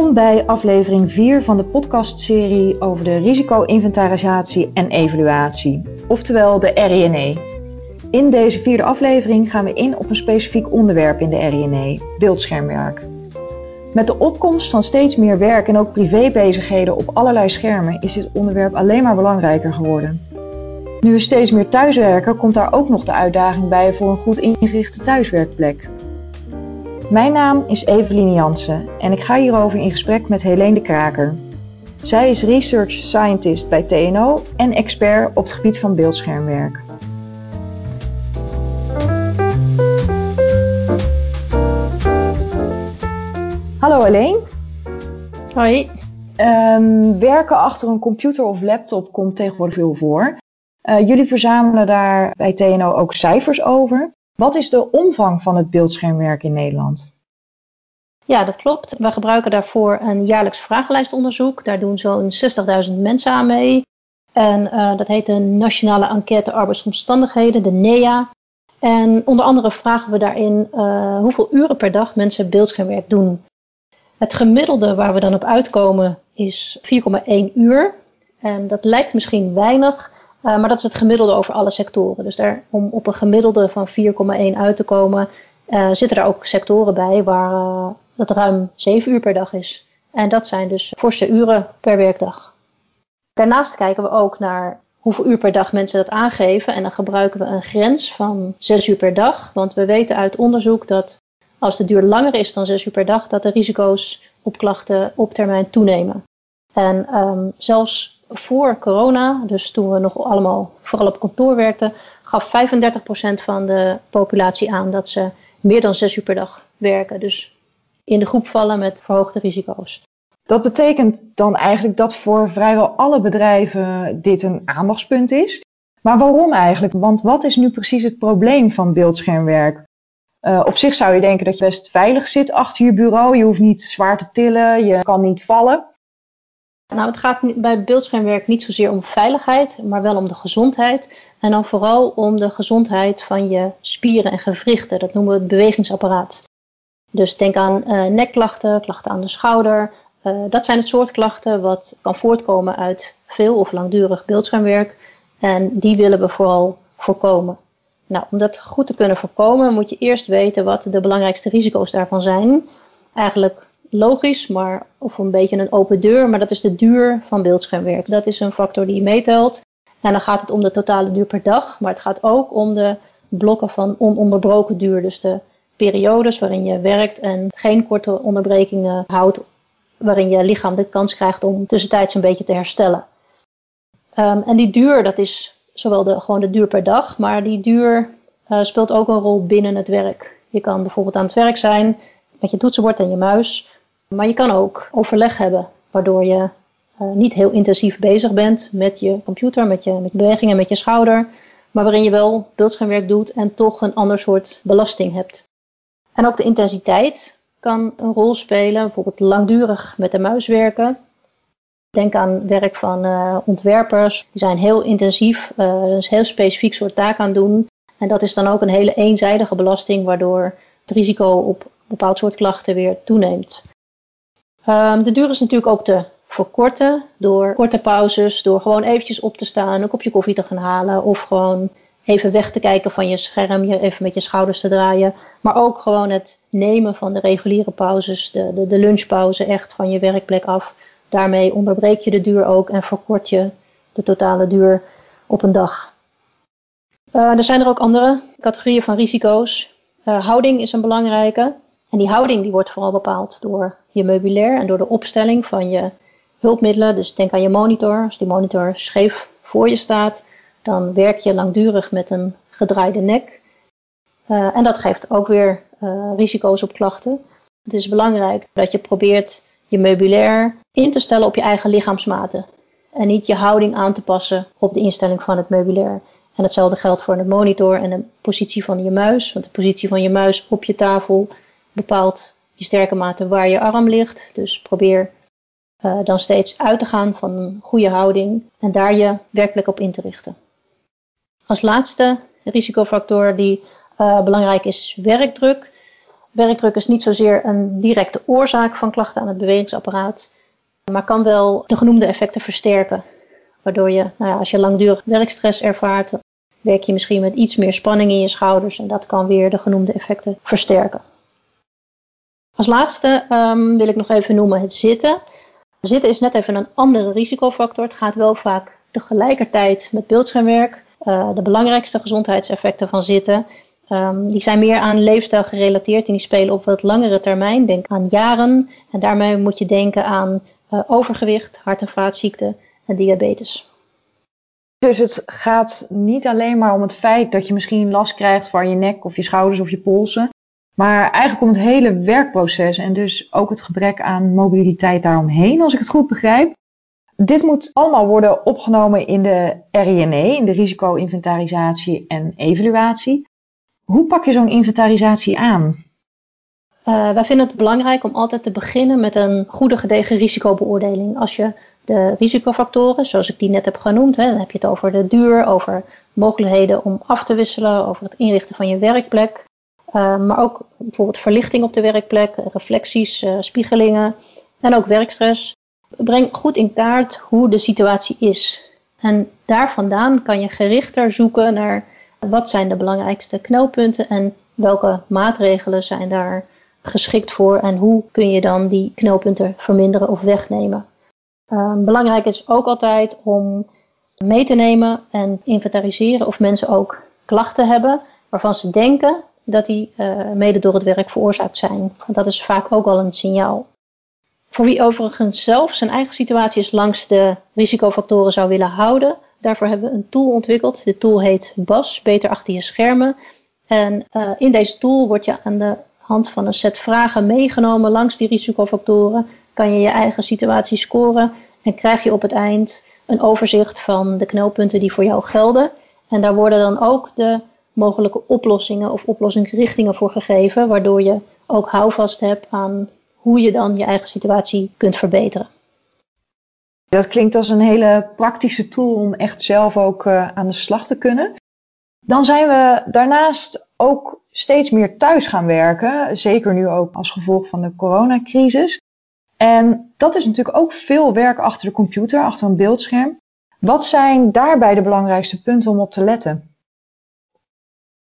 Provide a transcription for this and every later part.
Welkom bij aflevering 4 van de podcastserie over de risico-inventarisatie en evaluatie, oftewel de RINE. In deze vierde aflevering gaan we in op een specifiek onderwerp in de RINE, beeldschermwerk. Met de opkomst van steeds meer werk en ook privébezigheden op allerlei schermen is dit onderwerp alleen maar belangrijker geworden. Nu we steeds meer thuiswerken, komt daar ook nog de uitdaging bij voor een goed ingerichte thuiswerkplek. Mijn naam is Eveline Jansen en ik ga hierover in gesprek met Helene de Kraker. Zij is Research Scientist bij TNO en expert op het gebied van beeldschermwerk. Hallo Helene. Hoi. Um, werken achter een computer of laptop komt tegenwoordig veel voor. Uh, jullie verzamelen daar bij TNO ook cijfers over. Wat is de omvang van het beeldschermwerk in Nederland? Ja, dat klopt. We gebruiken daarvoor een jaarlijks vragenlijstonderzoek. Daar doen zo'n 60.000 mensen aan mee. En uh, dat heet de Nationale Enquête Arbeidsomstandigheden, de NEA. En onder andere vragen we daarin uh, hoeveel uren per dag mensen beeldschermwerk doen. Het gemiddelde waar we dan op uitkomen is 4,1 uur. En dat lijkt misschien weinig, uh, maar dat is het gemiddelde over alle sectoren. Dus om op een gemiddelde van 4,1 uit te komen, uh, zitten er ook sectoren bij waar uh, het ruim 7 uur per dag is. En dat zijn dus forse uren per werkdag. Daarnaast kijken we ook naar hoeveel uur per dag mensen dat aangeven. En dan gebruiken we een grens van 6 uur per dag. Want we weten uit onderzoek dat als de duur langer is dan 6 uur per dag, dat de risico's op klachten op termijn toenemen. En um, zelfs voor corona, dus toen we nog allemaal vooral op kantoor werkten, gaf 35% van de populatie aan dat ze meer dan 6 uur per dag werken. Dus in de groep vallen met verhoogde risico's. Dat betekent dan eigenlijk dat voor vrijwel alle bedrijven dit een aandachtspunt is. Maar waarom eigenlijk? Want wat is nu precies het probleem van beeldschermwerk? Uh, op zich zou je denken dat je best veilig zit achter je bureau. Je hoeft niet zwaar te tillen, je kan niet vallen. Nou, het gaat bij beeldschermwerk niet zozeer om veiligheid, maar wel om de gezondheid. En dan vooral om de gezondheid van je spieren en gewrichten. Dat noemen we het bewegingsapparaat. Dus denk aan uh, nekklachten, klachten aan de schouder. Uh, dat zijn het soort klachten wat kan voortkomen uit veel of langdurig beeldschermwerk. En die willen we vooral voorkomen. Nou, om dat goed te kunnen voorkomen, moet je eerst weten wat de belangrijkste risico's daarvan zijn. Eigenlijk logisch, maar of een beetje een open deur, maar dat is de duur van beeldschermwerk. Dat is een factor die je meetelt. En dan gaat het om de totale duur per dag, maar het gaat ook om de blokken van ononderbroken duur. Dus de periodes waarin je werkt en geen korte onderbrekingen houdt, waarin je lichaam de kans krijgt om tussentijds een beetje te herstellen. Um, en die duur, dat is zowel de, gewoon de duur per dag, maar die duur uh, speelt ook een rol binnen het werk. Je kan bijvoorbeeld aan het werk zijn met je toetsenbord en je muis, maar je kan ook overleg hebben, waardoor je uh, niet heel intensief bezig bent met je computer, met je met bewegingen, met je schouder, maar waarin je wel beeldschermwerk doet en toch een ander soort belasting hebt. En ook de intensiteit kan een rol spelen, bijvoorbeeld langdurig met de muis werken. Denk aan werk van uh, ontwerpers. Die zijn heel intensief, uh, dus heel specifiek soort taak aan doen. En dat is dan ook een hele eenzijdige belasting, waardoor het risico op een bepaald soort klachten weer toeneemt. Um, de duur is natuurlijk ook te verkorten door korte pauzes, door gewoon eventjes op te staan, een kopje koffie te gaan halen of gewoon even weg te kijken van je scherm, je even met je schouders te draaien. Maar ook gewoon het nemen van de reguliere pauzes, de, de, de lunchpauze echt van je werkplek af. Daarmee onderbreek je de duur ook en verkort je de totale duur op een dag. Uh, er zijn er ook andere categorieën van risico's. Uh, houding is een belangrijke. En die houding die wordt vooral bepaald door je meubilair en door de opstelling van je hulpmiddelen. Dus denk aan je monitor. Als die monitor scheef voor je staat, dan werk je langdurig met een gedraaide nek. Uh, en dat geeft ook weer uh, risico's op klachten. Het is belangrijk dat je probeert je meubilair in te stellen op je eigen lichaamsmaten. En niet je houding aan te passen op de instelling van het meubilair. En hetzelfde geldt voor de monitor en de positie van je muis. Want de positie van je muis op je tafel bepaalt je sterke mate waar je arm ligt. Dus probeer uh, dan steeds uit te gaan van een goede houding en daar je werkelijk op in te richten. Als laatste risicofactor die uh, belangrijk is, is werkdruk. Werkdruk is niet zozeer een directe oorzaak van klachten aan het bewegingsapparaat, maar kan wel de genoemde effecten versterken. Waardoor je, nou ja, als je langdurig werkstress ervaart, werk je misschien met iets meer spanning in je schouders en dat kan weer de genoemde effecten versterken. Als laatste um, wil ik nog even noemen het zitten. Zitten is net even een andere risicofactor. Het gaat wel vaak tegelijkertijd met beeldschermwerk. Uh, de belangrijkste gezondheidseffecten van zitten um, die zijn meer aan leefstijl gerelateerd en die spelen op wat langere termijn. Denk aan jaren en daarmee moet je denken aan uh, overgewicht, hart- en vaatziekten en diabetes. Dus het gaat niet alleen maar om het feit dat je misschien last krijgt van je nek of je schouders of je polsen, maar eigenlijk om het hele werkproces en dus ook het gebrek aan mobiliteit daaromheen, als ik het goed begrijp. Dit moet allemaal worden opgenomen in de RINE, in de risico-inventarisatie en evaluatie. Hoe pak je zo'n inventarisatie aan? Uh, wij vinden het belangrijk om altijd te beginnen met een goede gedegen risicobeoordeling. Als je de risicofactoren, zoals ik die net heb genoemd, hè, dan heb je het over de duur, over mogelijkheden om af te wisselen, over het inrichten van je werkplek. Uh, maar ook bijvoorbeeld verlichting op de werkplek, reflecties, uh, spiegelingen en ook werkstress. Breng goed in kaart hoe de situatie is. En daar vandaan kan je gerichter zoeken naar wat zijn de belangrijkste knelpunten en welke maatregelen zijn daar geschikt voor en hoe kun je dan die knelpunten verminderen of wegnemen. Uh, belangrijk is ook altijd om mee te nemen en inventariseren of mensen ook klachten hebben waarvan ze denken dat die uh, mede door het werk veroorzaakt zijn. Dat is vaak ook al een signaal. Voor wie overigens zelf zijn eigen situaties langs de risicofactoren zou willen houden, daarvoor hebben we een tool ontwikkeld. De tool heet BAS, Beter Achter Je Schermen. En uh, in deze tool word je aan de hand van een set vragen meegenomen langs die risicofactoren. Kan je je eigen situatie scoren en krijg je op het eind een overzicht van de knelpunten die voor jou gelden. En daar worden dan ook de mogelijke oplossingen of oplossingsrichtingen voor gegeven, waardoor je ook houvast hebt aan hoe je dan je eigen situatie kunt verbeteren. Dat klinkt als een hele praktische tool om echt zelf ook uh, aan de slag te kunnen. Dan zijn we daarnaast ook steeds meer thuis gaan werken, zeker nu ook als gevolg van de coronacrisis. En dat is natuurlijk ook veel werk achter de computer, achter een beeldscherm. Wat zijn daarbij de belangrijkste punten om op te letten?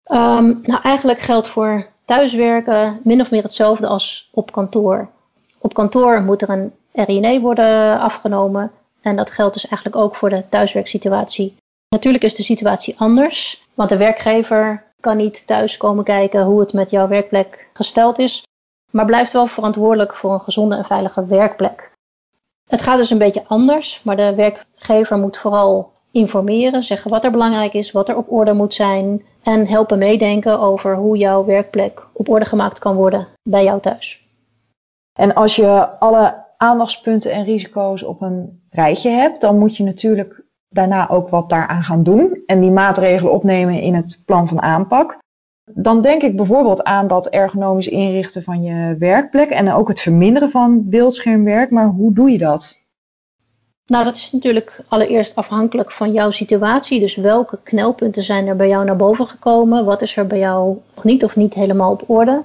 Um, nou, eigenlijk geldt voor thuiswerken min of meer hetzelfde als op kantoor. Op kantoor moet er een RINE worden afgenomen en dat geldt dus eigenlijk ook voor de thuiswerksituatie. Natuurlijk is de situatie anders, want de werkgever kan niet thuis komen kijken hoe het met jouw werkplek gesteld is, maar blijft wel verantwoordelijk voor een gezonde en veilige werkplek. Het gaat dus een beetje anders, maar de werkgever moet vooral informeren, zeggen wat er belangrijk is, wat er op orde moet zijn en helpen meedenken over hoe jouw werkplek op orde gemaakt kan worden bij jou thuis. En als je alle aandachtspunten en risico's op een rijtje hebt, dan moet je natuurlijk daarna ook wat daaraan gaan doen en die maatregelen opnemen in het plan van aanpak. Dan denk ik bijvoorbeeld aan dat ergonomisch inrichten van je werkplek en ook het verminderen van beeldschermwerk. Maar hoe doe je dat? Nou, dat is natuurlijk allereerst afhankelijk van jouw situatie. Dus welke knelpunten zijn er bij jou naar boven gekomen? Wat is er bij jou nog niet of niet helemaal op orde?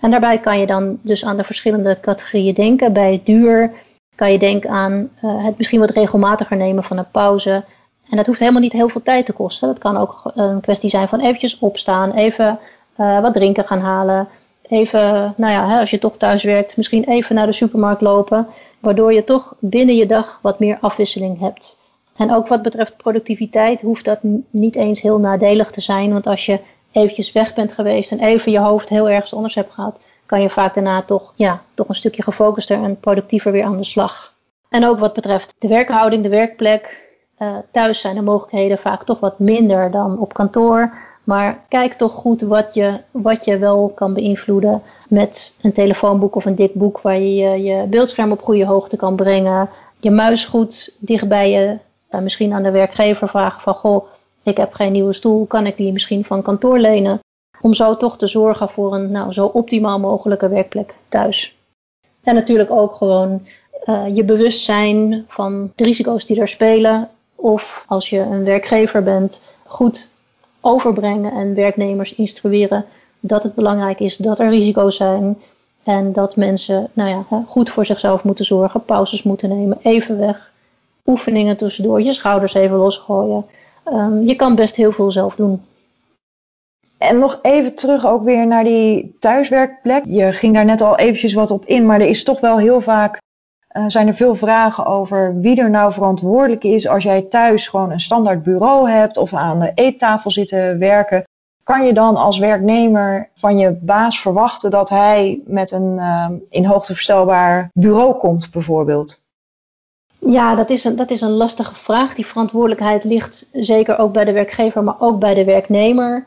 En daarbij kan je dan dus aan de verschillende categorieën denken. Bij duur kan je denken aan uh, het misschien wat regelmatiger nemen van een pauze. En dat hoeft helemaal niet heel veel tijd te kosten. Dat kan ook een kwestie zijn van eventjes opstaan, even uh, wat drinken gaan halen. Even, nou ja, hè, als je toch thuis werkt, misschien even naar de supermarkt lopen. Waardoor je toch binnen je dag wat meer afwisseling hebt. En ook wat betreft productiviteit hoeft dat niet eens heel nadelig te zijn. Want als je eventjes weg bent geweest en even je hoofd heel ergens anders hebt gehad, kan je vaak daarna toch, ja, toch een stukje gefocuster en productiever weer aan de slag. En ook wat betreft de werkhouding, de werkplek. Uh, thuis zijn de mogelijkheden vaak toch wat minder dan op kantoor. Maar kijk toch goed wat je, wat je wel kan beïnvloeden met een telefoonboek of een dik boek waar je je, je beeldscherm op goede hoogte kan brengen. Je muis goed dicht bij je. Uh, misschien aan de werkgever vragen van goh, ik heb geen nieuwe stoel, kan ik die misschien van kantoor lenen? Om zo toch te zorgen voor een nou, zo optimaal mogelijke werkplek thuis. En natuurlijk ook gewoon uh, je bewustzijn van de risico's die er spelen. Of als je een werkgever bent, goed overbrengen en werknemers instrueren dat het belangrijk is dat er risico's zijn en dat mensen nou ja, goed voor zichzelf moeten zorgen, pauzes moeten nemen, even weg, oefeningen tussendoor, je schouders even losgooien. Um, je kan best heel veel zelf doen. En nog even terug ook weer naar die thuiswerkplek. Je ging daar net al eventjes wat op in, maar er is toch wel heel vaak uh, zijn er veel vragen over wie er nou verantwoordelijk is als jij thuis gewoon een standaard bureau hebt of aan de eettafel zitten werken. Kan je dan als werknemer van je baas verwachten dat hij met een uh, in hoogte verstelbaar bureau komt, bijvoorbeeld? Ja, dat is, een, dat is een lastige vraag. Die verantwoordelijkheid ligt zeker ook bij de werkgever, maar ook bij de werknemer.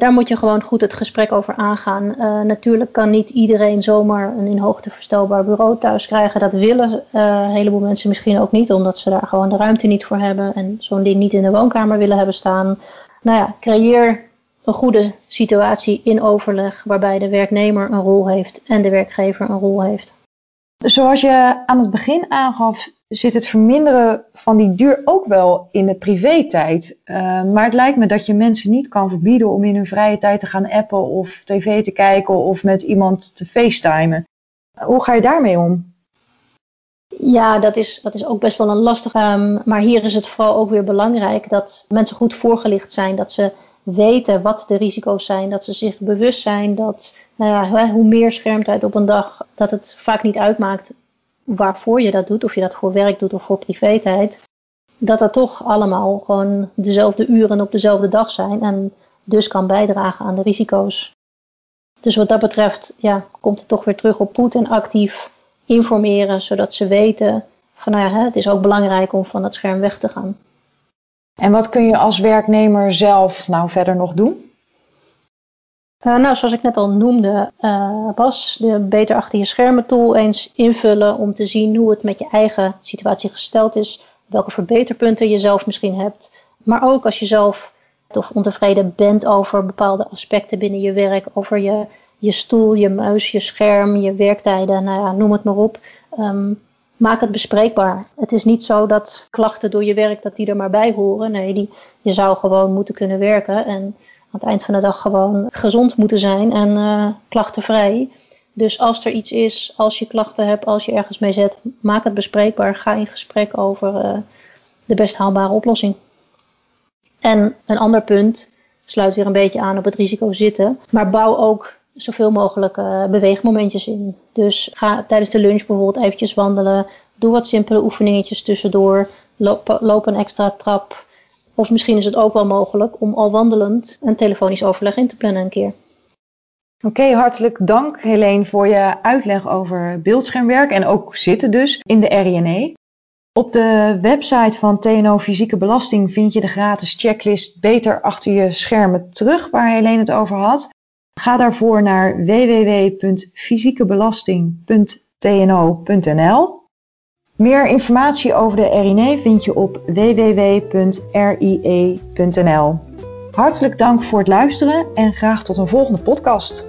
Daar moet je gewoon goed het gesprek over aangaan. Uh, natuurlijk kan niet iedereen zomaar een in hoogte verstelbaar bureau thuis krijgen. Dat willen uh, een heleboel mensen misschien ook niet, omdat ze daar gewoon de ruimte niet voor hebben en zo'n ding niet in de woonkamer willen hebben staan. Nou ja, creëer een goede situatie in overleg waarbij de werknemer een rol heeft en de werkgever een rol heeft. Zoals je aan het begin aangaf, zit het verminderen van die duur ook wel in de privé-tijd. Uh, maar het lijkt me dat je mensen niet kan verbieden om in hun vrije tijd te gaan appen of tv te kijken of met iemand te facetimen. Hoe ga je daarmee om? Ja, dat is, dat is ook best wel een lastige. Um, maar hier is het vooral ook weer belangrijk dat mensen goed voorgelicht zijn. Dat ze weten wat de risico's zijn. Dat ze zich bewust zijn dat nou ja, hoe meer schermtijd op een dag, dat het vaak niet uitmaakt waarvoor je dat doet. Of je dat voor werk doet of voor privé-tijd. Dat dat toch allemaal gewoon dezelfde uren op dezelfde dag zijn. En dus kan bijdragen aan de risico's. Dus wat dat betreft ja, komt het toch weer terug op goed en actief informeren. Zodat ze weten van nou ja, het is ook belangrijk om van het scherm weg te gaan. En wat kun je als werknemer zelf nou verder nog doen? Uh, nou, zoals ik net al noemde, uh, Bas, de Beter Achter Je Schermen tool eens invullen om te zien hoe het met je eigen situatie gesteld is, welke verbeterpunten je zelf misschien hebt, maar ook als je zelf of ontevreden bent over bepaalde aspecten binnen je werk, over je, je stoel, je muis, je scherm, je werktijden, nou ja, noem het maar op. Um, maak het bespreekbaar. Het is niet zo dat klachten door je werk dat die er maar bij horen. Nee, die, je zou gewoon moeten kunnen werken en aan het eind van de dag gewoon gezond moeten zijn en uh, klachtenvrij. Dus als er iets is, als je klachten hebt, als je ergens mee zet, maak het bespreekbaar. Ga in gesprek over uh, de best haalbare oplossing. En een ander punt sluit weer een beetje aan op het risico zitten, maar bouw ook zoveel mogelijk uh, beweegmomentjes in. Dus ga tijdens de lunch bijvoorbeeld eventjes wandelen. Doe wat simpele oefeningetjes tussendoor. Loop een extra trap. Of misschien is het ook wel mogelijk om al wandelend een telefonisch overleg in te plannen een keer. Oké, hartelijk dank Helene voor je uitleg over beeldschermwerk en ook zitten dus in de RNE. Op de website van TNO Fysieke Belasting vind je de gratis checklist Beter achter je schermen terug, waar Helene het over had. Ga daarvoor naar www.fysiekebelasting.tno.nl. Meer informatie over de RINE vind je op www.rie.nl. Hartelijk dank voor het luisteren en graag tot een volgende podcast.